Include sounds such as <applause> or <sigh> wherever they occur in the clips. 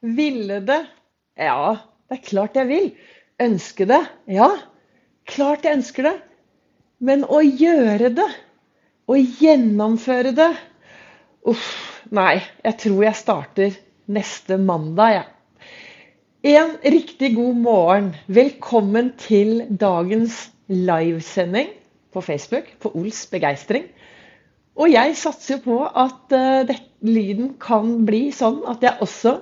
Ville det? Ja, det er klart jeg vil. Ønske det? Ja, klart jeg ønsker det. Men å gjøre det, å gjennomføre det Uff, nei. Jeg tror jeg starter neste mandag, jeg. Ja. En riktig god morgen. Velkommen til dagens livesending på Facebook på Ols begeistring. Og jeg satser jo på at uh, det, lyden kan bli sånn at jeg også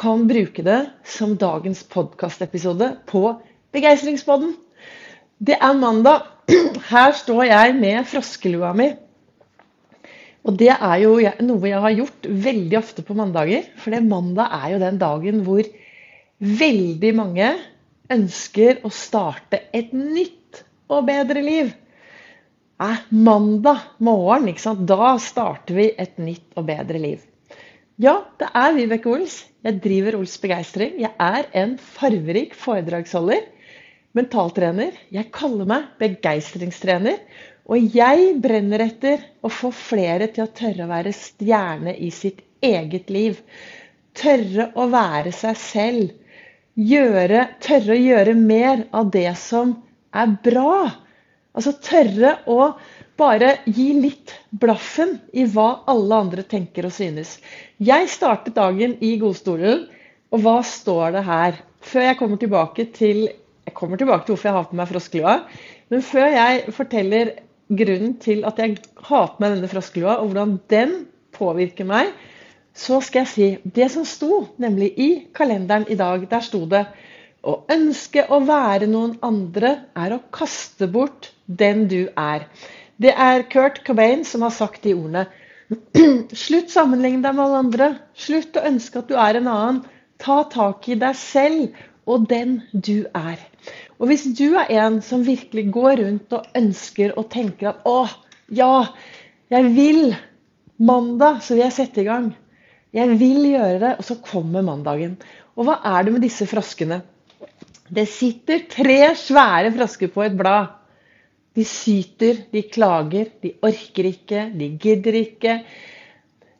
kan bruke det som dagens podkastepisode på Begeistringspodden. Det er mandag. Her står jeg med froskelua mi. Og det er jo noe jeg har gjort veldig ofte på mandager. For mandag er jo den dagen hvor veldig mange ønsker å starte et nytt og bedre liv. Eh, mandag morgen, ikke sant? da starter vi et nytt og bedre liv. Ja, det er Vibeke Ols. Jeg driver Ols Begeistring. Jeg er en farverik foredragsholder, mentaltrener. Jeg kaller meg begeistringstrener. Og jeg brenner etter å få flere til å tørre å være stjerne i sitt eget liv. Tørre å være seg selv. Gjøre, tørre å gjøre mer av det som er bra. Altså tørre å bare gi litt blaffen i hva alle andre tenker og synes. Jeg startet dagen i godstolen, og hva står det her? Før jeg kommer tilbake til jeg kommer tilbake til hvorfor jeg har på meg froskelua. Men før jeg forteller grunnen til at jeg har på meg denne froskelua, og hvordan den påvirker meg, så skal jeg si det som sto, nemlig i kalenderen i dag. Der sto det å ønske å være noen andre er å kaste bort den du er. Det er Kurt Cobain som har sagt de ordene. <clears throat> Slutt sammenligne deg med alle andre. Slutt å ønske at du er en annen. Ta tak i deg selv og den du er. Og hvis du er en som virkelig går rundt og ønsker og tenker at å, ja, jeg vil mandag, så vil jeg sette i gang. Jeg vil gjøre det, og så kommer mandagen. Og hva er det med disse froskene? Det sitter tre svære frosker på et blad. De syter, de klager, de orker ikke, de gidder ikke.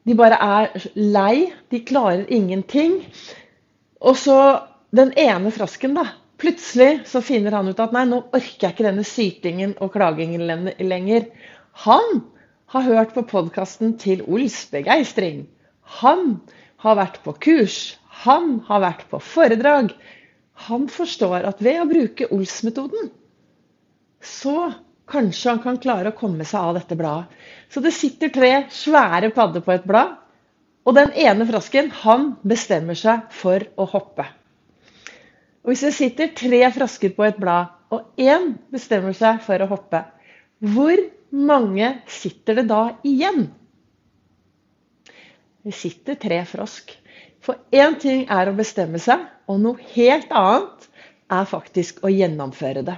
De bare er lei. De klarer ingenting. Og så den ene frosken, da. Plutselig så finner han ut at nei, nå orker jeg ikke denne sytingen og klagingen lenger. Han har hørt på podkasten til Ols begeistring. Han har vært på kurs. Han har vært på foredrag. Han forstår at ved å bruke Ols-metoden så kanskje han kan klare å komme seg av dette bladet. Så det sitter tre svære padder på et blad, og den ene frosken han bestemmer seg for å hoppe. Og Hvis det sitter tre frosker på et blad, og én bestemmer seg for å hoppe, hvor mange sitter det da igjen? Det sitter tre frosk. For én ting er å bestemme seg, og noe helt annet er faktisk å gjennomføre det.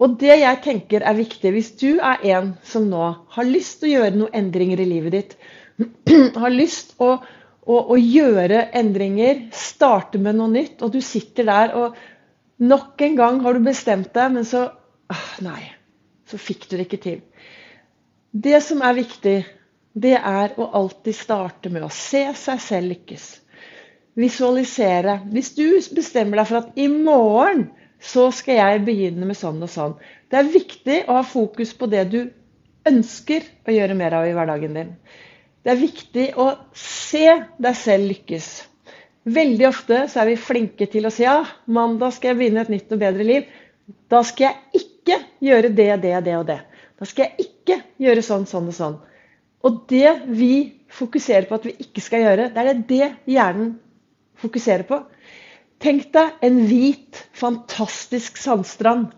Og det jeg tenker er viktig, hvis du er en som nå har lyst til å gjøre noen endringer i livet ditt, <clears throat> har lyst å, å, å, gjøre endringer, starte med noe nytt, og du sitter der og nok en gang har du bestemt deg, men så ah, Nei, så fikk du det ikke til. Det som er viktig, det er å alltid starte med å se seg selv lykkes. Visualisere. Hvis du bestemmer deg for at i morgen så skal jeg begynne med sånn og sånn. Det er viktig å ha fokus på det du ønsker å gjøre mer av i hverdagen din. Det er viktig å se deg selv lykkes. Veldig ofte så er vi flinke til å si ja, mandag skal jeg begynne et nytt og bedre liv. Da skal jeg ikke gjøre det, det, det og det. Da skal jeg ikke gjøre sånn, sånn og sånn. Og det vi fokuserer på at vi ikke skal gjøre, det er det hjernen fokuserer på. Tenk deg en hvit, fantastisk sandstrand.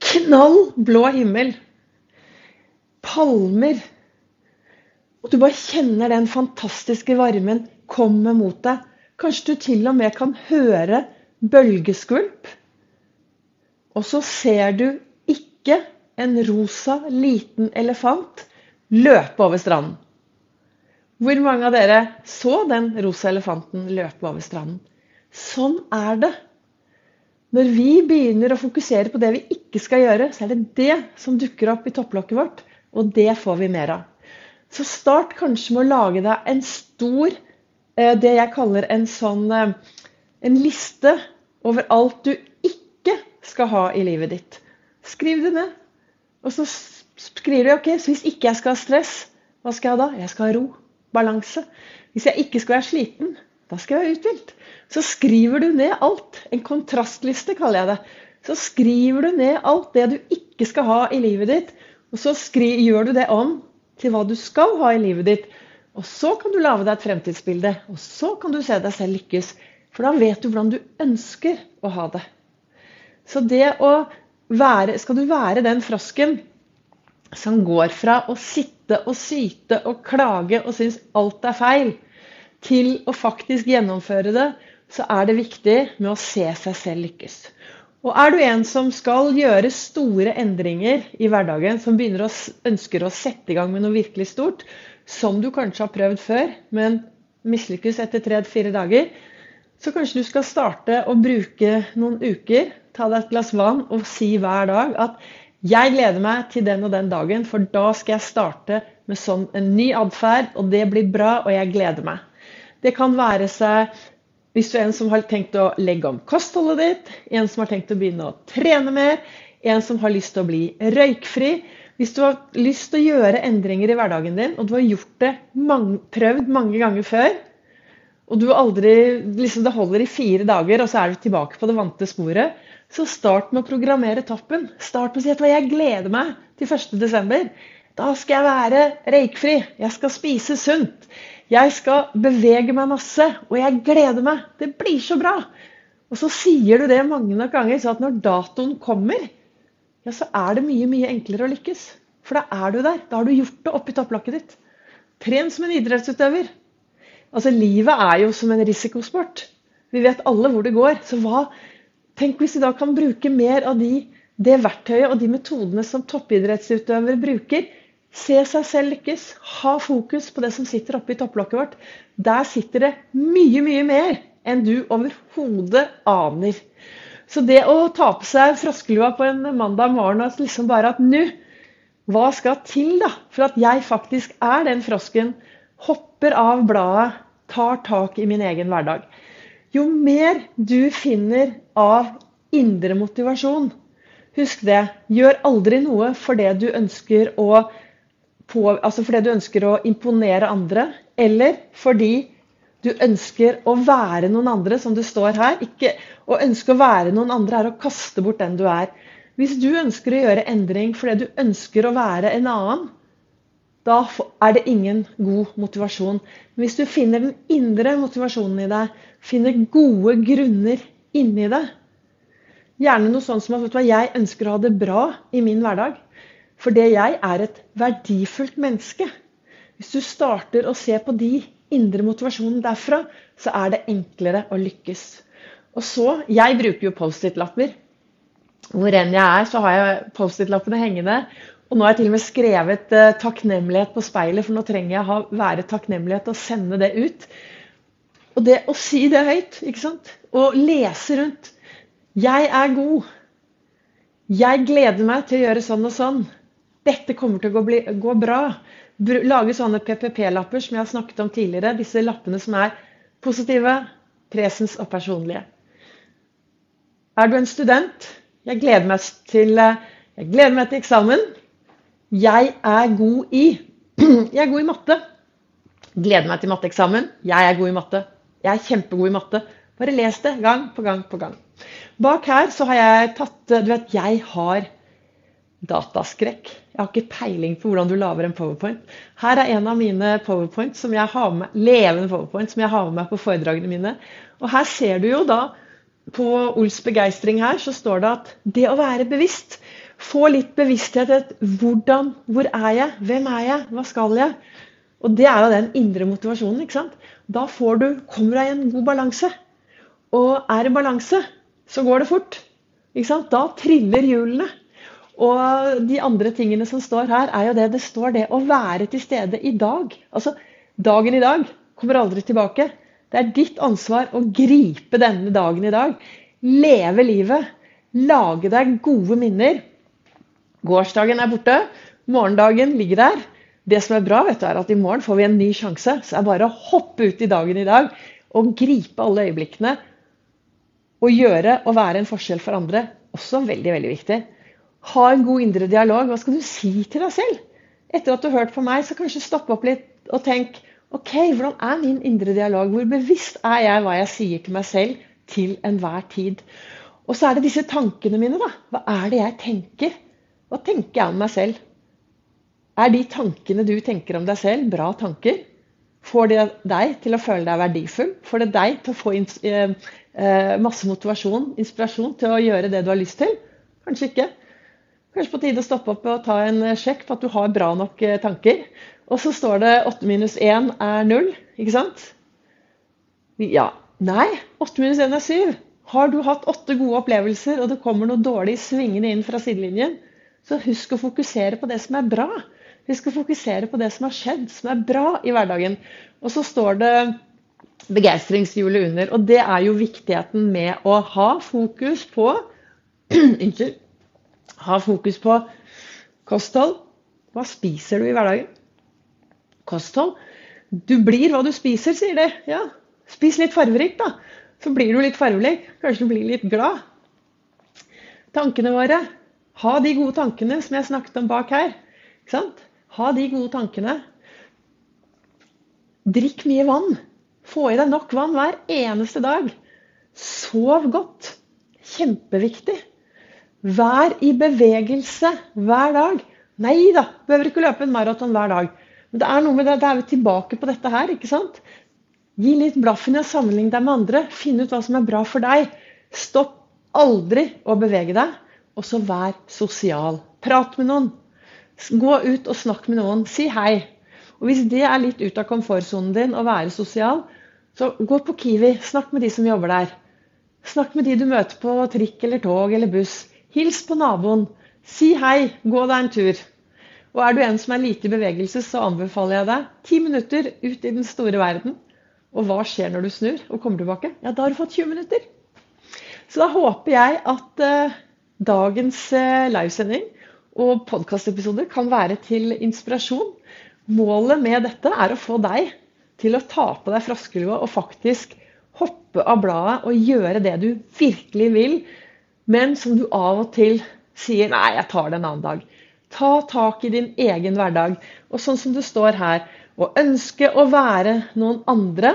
Knall blå himmel. Palmer. Og du bare kjenner den fantastiske varmen komme mot deg. Kanskje du til og med kan høre bølgeskvulp. Og så ser du ikke en rosa, liten elefant løpe over stranden. Hvor mange av dere så den rosa elefanten løpe over stranden? Sånn er det. Når vi begynner å fokusere på det vi ikke skal gjøre, så er det det som dukker opp i topplokket vårt, og det får vi mer av. Så start kanskje med å lage deg en stor eh, det jeg kaller en sånn eh, en liste over alt du ikke skal ha i livet ditt. Skriv det ned. Og så skriver du ok, så hvis ikke jeg skal ha stress, hva skal jeg ha da? Jeg skal ha ro. Balanse. Hvis jeg ikke skal være sliten, da skal jeg være uthvilt. Så skriver du ned alt. En kontrastliste, kaller jeg det. Så skriver du ned alt det du ikke skal ha i livet ditt, og så gjør du det om til hva du skal ha i livet ditt. Og så kan du lage deg et fremtidsbilde, og så kan du se deg selv lykkes. For da vet du hvordan du ønsker å ha det. Så det å være Skal du være den frosken som går fra å sitte og syte og klage og synes alt er feil, til å faktisk gjennomføre det, så er det viktig med å se seg selv lykkes. Og er du en som skal gjøre store endringer i hverdagen, som begynner å ønsker å sette i gang med noe virkelig stort, som du kanskje har prøvd før, men mislykkes etter tre-fire dager, så kanskje du skal starte å bruke noen uker, ta deg et glass vann og si hver dag at jeg gleder meg til den og den dagen, for da skal jeg starte med sånn en ny atferd, og det blir bra, og jeg gleder meg. Det kan være seg hvis du er en som har tenkt å legge om kostholdet ditt, en som har tenkt å begynne å trene mer, en som har lyst til å bli røykfri. Hvis du har lyst til å gjøre endringer i hverdagen din, og du har gjort det mange, prøvd mange ganger før, og du aldri, liksom det holder i fire dager, og så er du tilbake på det vante sporet, så start med å programmere toppen. Start med å si at jeg gleder meg til 1.12. Da skal jeg være røykfri. Jeg skal spise sunt. Jeg skal bevege meg masse, og jeg gleder meg. Det blir så bra. Og så sier du det mange nok ganger, så at når datoen kommer, ja, så er det mye, mye enklere å lykkes. For da er du der. Da har du gjort det oppi topplokket ditt. Tren som en idrettsutøver. Altså, Livet er jo som en risikosport. Vi vet alle hvor det går. Så hva, tenk hvis vi da kan bruke mer av de, det verktøyet og de metodene som toppidrettsutøvere bruker, Se seg selv lykkes. Ha fokus på det som sitter oppe i topplokket vårt. Der sitter det mye, mye mer enn du overhodet aner. Så det å ta på seg froskelua på en mandag morgen og liksom bare at nå, hva skal til da for at jeg faktisk er den frosken, hopper av bladet, tar tak i min egen hverdag? Jo mer du finner av indre motivasjon, husk det, gjør aldri noe for det du ønsker å på, altså fordi du ønsker å imponere andre, eller fordi du ønsker å være noen andre, som det står her. Ikke, å ønske å være noen andre er å kaste bort den du er. Hvis du ønsker å gjøre endring fordi du ønsker å være en annen, da er det ingen god motivasjon. Men hvis du finner den indre motivasjonen i deg, finner gode grunner inni deg Gjerne noe sånt som at jeg ønsker å ha det bra i min hverdag. Fordi jeg er et verdifullt menneske. Hvis du starter å se på de indre motivasjonene derfra, så er det enklere å lykkes. Og så, Jeg bruker jo Post-It-lapper. Hvor enn jeg er, så har jeg Post-It-lappene hengende. Og nå har jeg til og med skrevet uh, takknemlighet på speilet, for nå trenger jeg å være takknemlighet og sende det ut. Og det å si det høyt, ikke sant? Og lese rundt. Jeg er god. Jeg gleder meg til å gjøre sånn og sånn. Dette kommer til å gå, gå bra. Lage sånne PPP-lapper som jeg har snakket om tidligere. Disse lappene som er positive, presens og personlige. Er du en student? Jeg gleder meg til, jeg gleder meg til eksamen. Jeg er god i <clears throat> Jeg er god i matte. Gleder meg til matteeksamen. Jeg er god i matte. Jeg er kjempegod i matte. Bare les det gang på gang på gang. Bak her så har jeg tatt Du vet, jeg har dataskrekk. Jeg har ikke peiling på hvordan du lager en powerpoint. Her er en av mine powerpoint som jeg har med, levende powerpoint som jeg har med meg på foredragene mine. Og her ser du jo da på Ols begeistring her, så står det at det å være bevisst Få litt bevissthet til hvordan, hvor er jeg, hvem er jeg, hva skal jeg? Og det er jo den indre motivasjonen. ikke sant? Da får du, kommer du i en god balanse. Og er det balanse, så går det fort. Ikke sant? Da triller hjulene. Og de andre tingene som står her, er jo det det står det å være til stede i dag. Altså, dagen i dag kommer aldri tilbake. Det er ditt ansvar å gripe denne dagen i dag. Leve livet. Lage deg gode minner. Gårsdagen er borte. Morgendagen ligger der. Det som er bra, vet du, er at i morgen får vi en ny sjanse. Så det er bare å hoppe ut i dagen i dag og gripe alle øyeblikkene. Og gjøre og være en forskjell for andre. Også veldig, veldig viktig. Ha en god indre dialog. Hva skal du si til deg selv? Etter at du har hørt på meg, så kanskje stoppe opp litt og tenk OK, hvordan er min indre dialog? Hvor bevisst er jeg hva jeg sier til meg selv til enhver tid? Og så er det disse tankene mine, da. Hva er det jeg tenker? Hva tenker jeg om meg selv? Er de tankene du tenker om deg selv, bra tanker? Får det deg til å føle deg verdifull? Får det deg til å få eh, eh, masse motivasjon, inspirasjon til å gjøre det du har lyst til? Kanskje ikke. Kanskje på tide å stoppe opp og ta en sjekk på at du har bra nok eh, tanker. Og så står det 8 minus 1 er 0, ikke sant? Ja. Nei, 8 minus 1 er 7. Har du hatt åtte gode opplevelser, og det kommer noe dårlig svingende inn fra sidelinjen, så husk å fokusere på det som er bra. Husk å fokusere på det som har skjedd, som er bra i hverdagen. Og så står det begeistringshjulet under. Og det er jo viktigheten med å ha fokus på <clears throat> Unnskyld ha fokus på kosthold. Hva spiser du i hverdagen? Kosthold. Du blir hva du spiser, sier de. Ja, spis litt farverikt, da. Så blir du litt farverik. Kanskje du blir litt glad. Tankene våre. Ha de gode tankene som jeg snakket om bak her. Ikke sant? Ha de gode tankene. Drikk mye vann. Få i deg nok vann hver eneste dag. Sov godt. Kjempeviktig. Vær i bevegelse hver dag. Nei da, behøver ikke løpe en maraton hver dag. Men det er noe med det, da er vi tilbake på dette her. ikke sant? Gi litt blaffen i å sammenligne deg med andre. Finn ut hva som er bra for deg. Stopp aldri å bevege deg. Og så vær sosial. Prat med noen. Gå ut og snakk med noen. Si hei. Og Hvis det er litt ut av komfortsonen din å være sosial, så gå på Kiwi. Snakk med de som jobber der. Snakk med de du møter på trikk eller tog eller buss. Hils på naboen. Si hei, gå deg en tur. Og er du en som er lite i bevegelse, så anbefaler jeg deg ti minutter ut i den store verden. Og hva skjer når du snur og kommer tilbake? Ja, da har du fått 20 minutter. Så da håper jeg at uh, dagens uh, livesending og podkastepisoder kan være til inspirasjon. Målet med dette er å få deg til å ta på deg froskelua og faktisk hoppe av bladet og gjøre det du virkelig vil, men som du av og til sier 'nei, jeg tar det en annen dag'. Ta tak i din egen hverdag. Og sånn som det står her Å ønske å være noen andre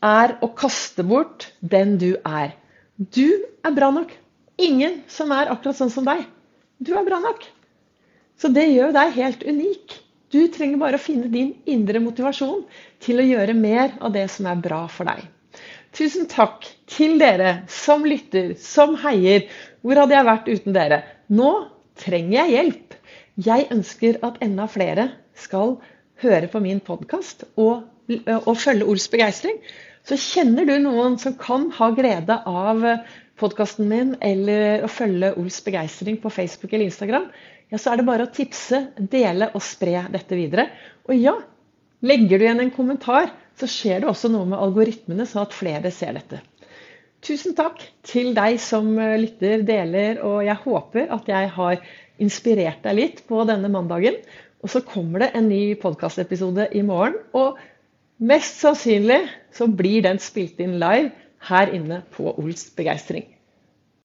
er å kaste bort den du er. Du er bra nok. Ingen som er akkurat sånn som deg. Du er bra nok. Så det gjør deg helt unik. Du trenger bare å finne din indre motivasjon til å gjøre mer av det som er bra for deg. Tusen takk til dere som lytter, som heier. Hvor hadde jeg vært uten dere? Nå trenger jeg hjelp. Jeg ønsker at enda flere skal høre på min podkast og, og, følge Ols begeistring. Så kjenner du noen som kan ha glede av podkasten min eller å følge Ols begeistring på Facebook eller Instagram, ja, så er det bare å tipse, dele og spre dette videre. Og ja, legger du igjen en kommentar, så skjer det også noe med algoritmene, sånn at flere ser dette. Tusen takk til deg som eh, lytter, deler, og jeg håper at jeg har inspirert deg litt på denne mandagen. Og så kommer det en ny podkastepisode i morgen. Og mest sannsynlig så blir den spilt inn live her inne på Ols begeistring.